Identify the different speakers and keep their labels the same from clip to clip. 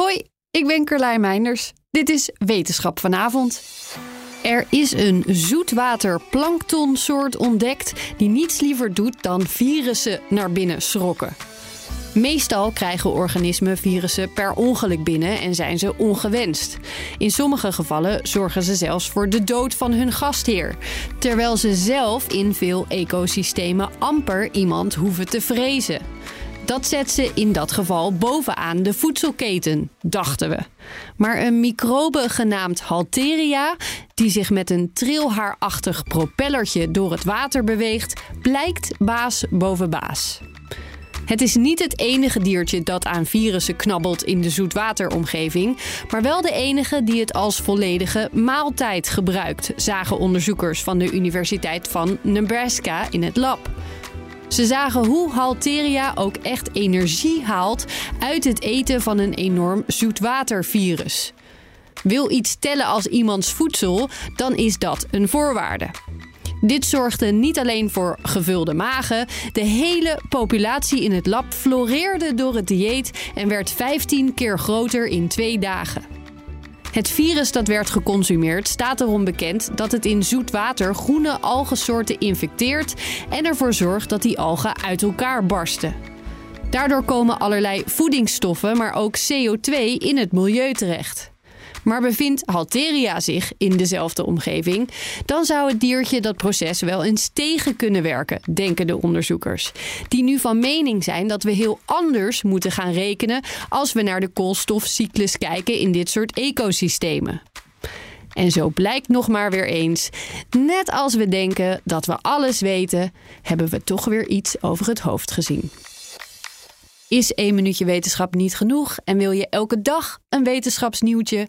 Speaker 1: Hoi, ik ben Carlijn Meinders. Dit is Wetenschap vanavond. Er is een zoetwater-planktonsoort ontdekt die niets liever doet dan virussen naar binnen schrokken. Meestal krijgen organismen virussen per ongeluk binnen en zijn ze ongewenst. In sommige gevallen zorgen ze zelfs voor de dood van hun gastheer, terwijl ze zelf in veel ecosystemen amper iemand hoeven te vrezen. Dat zet ze in dat geval bovenaan de voedselketen, dachten we. Maar een microbe genaamd Halteria, die zich met een trilhaarachtig propellertje door het water beweegt, blijkt baas boven baas. Het is niet het enige diertje dat aan virussen knabbelt in de zoetwateromgeving, maar wel de enige die het als volledige maaltijd gebruikt, zagen onderzoekers van de Universiteit van Nebraska in het lab. Ze zagen hoe Halteria ook echt energie haalt uit het eten van een enorm zoetwatervirus. Wil iets tellen als iemands voedsel, dan is dat een voorwaarde. Dit zorgde niet alleen voor gevulde magen, de hele populatie in het lab floreerde door het dieet en werd 15 keer groter in twee dagen. Het virus dat werd geconsumeerd staat erom bekend dat het in zoet water groene algensoorten infecteert en ervoor zorgt dat die algen uit elkaar barsten. Daardoor komen allerlei voedingsstoffen, maar ook CO2 in het milieu terecht. Maar bevindt Halteria zich in dezelfde omgeving, dan zou het diertje dat proces wel eens tegen kunnen werken, denken de onderzoekers. Die nu van mening zijn dat we heel anders moeten gaan rekenen als we naar de koolstofcyclus kijken in dit soort ecosystemen. En zo blijkt nog maar weer eens, net als we denken dat we alles weten, hebben we toch weer iets over het hoofd gezien. Is één minuutje wetenschap niet genoeg en wil je elke dag een wetenschapsnieuwtje?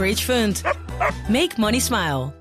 Speaker 2: Bridge Fund. Make money smile.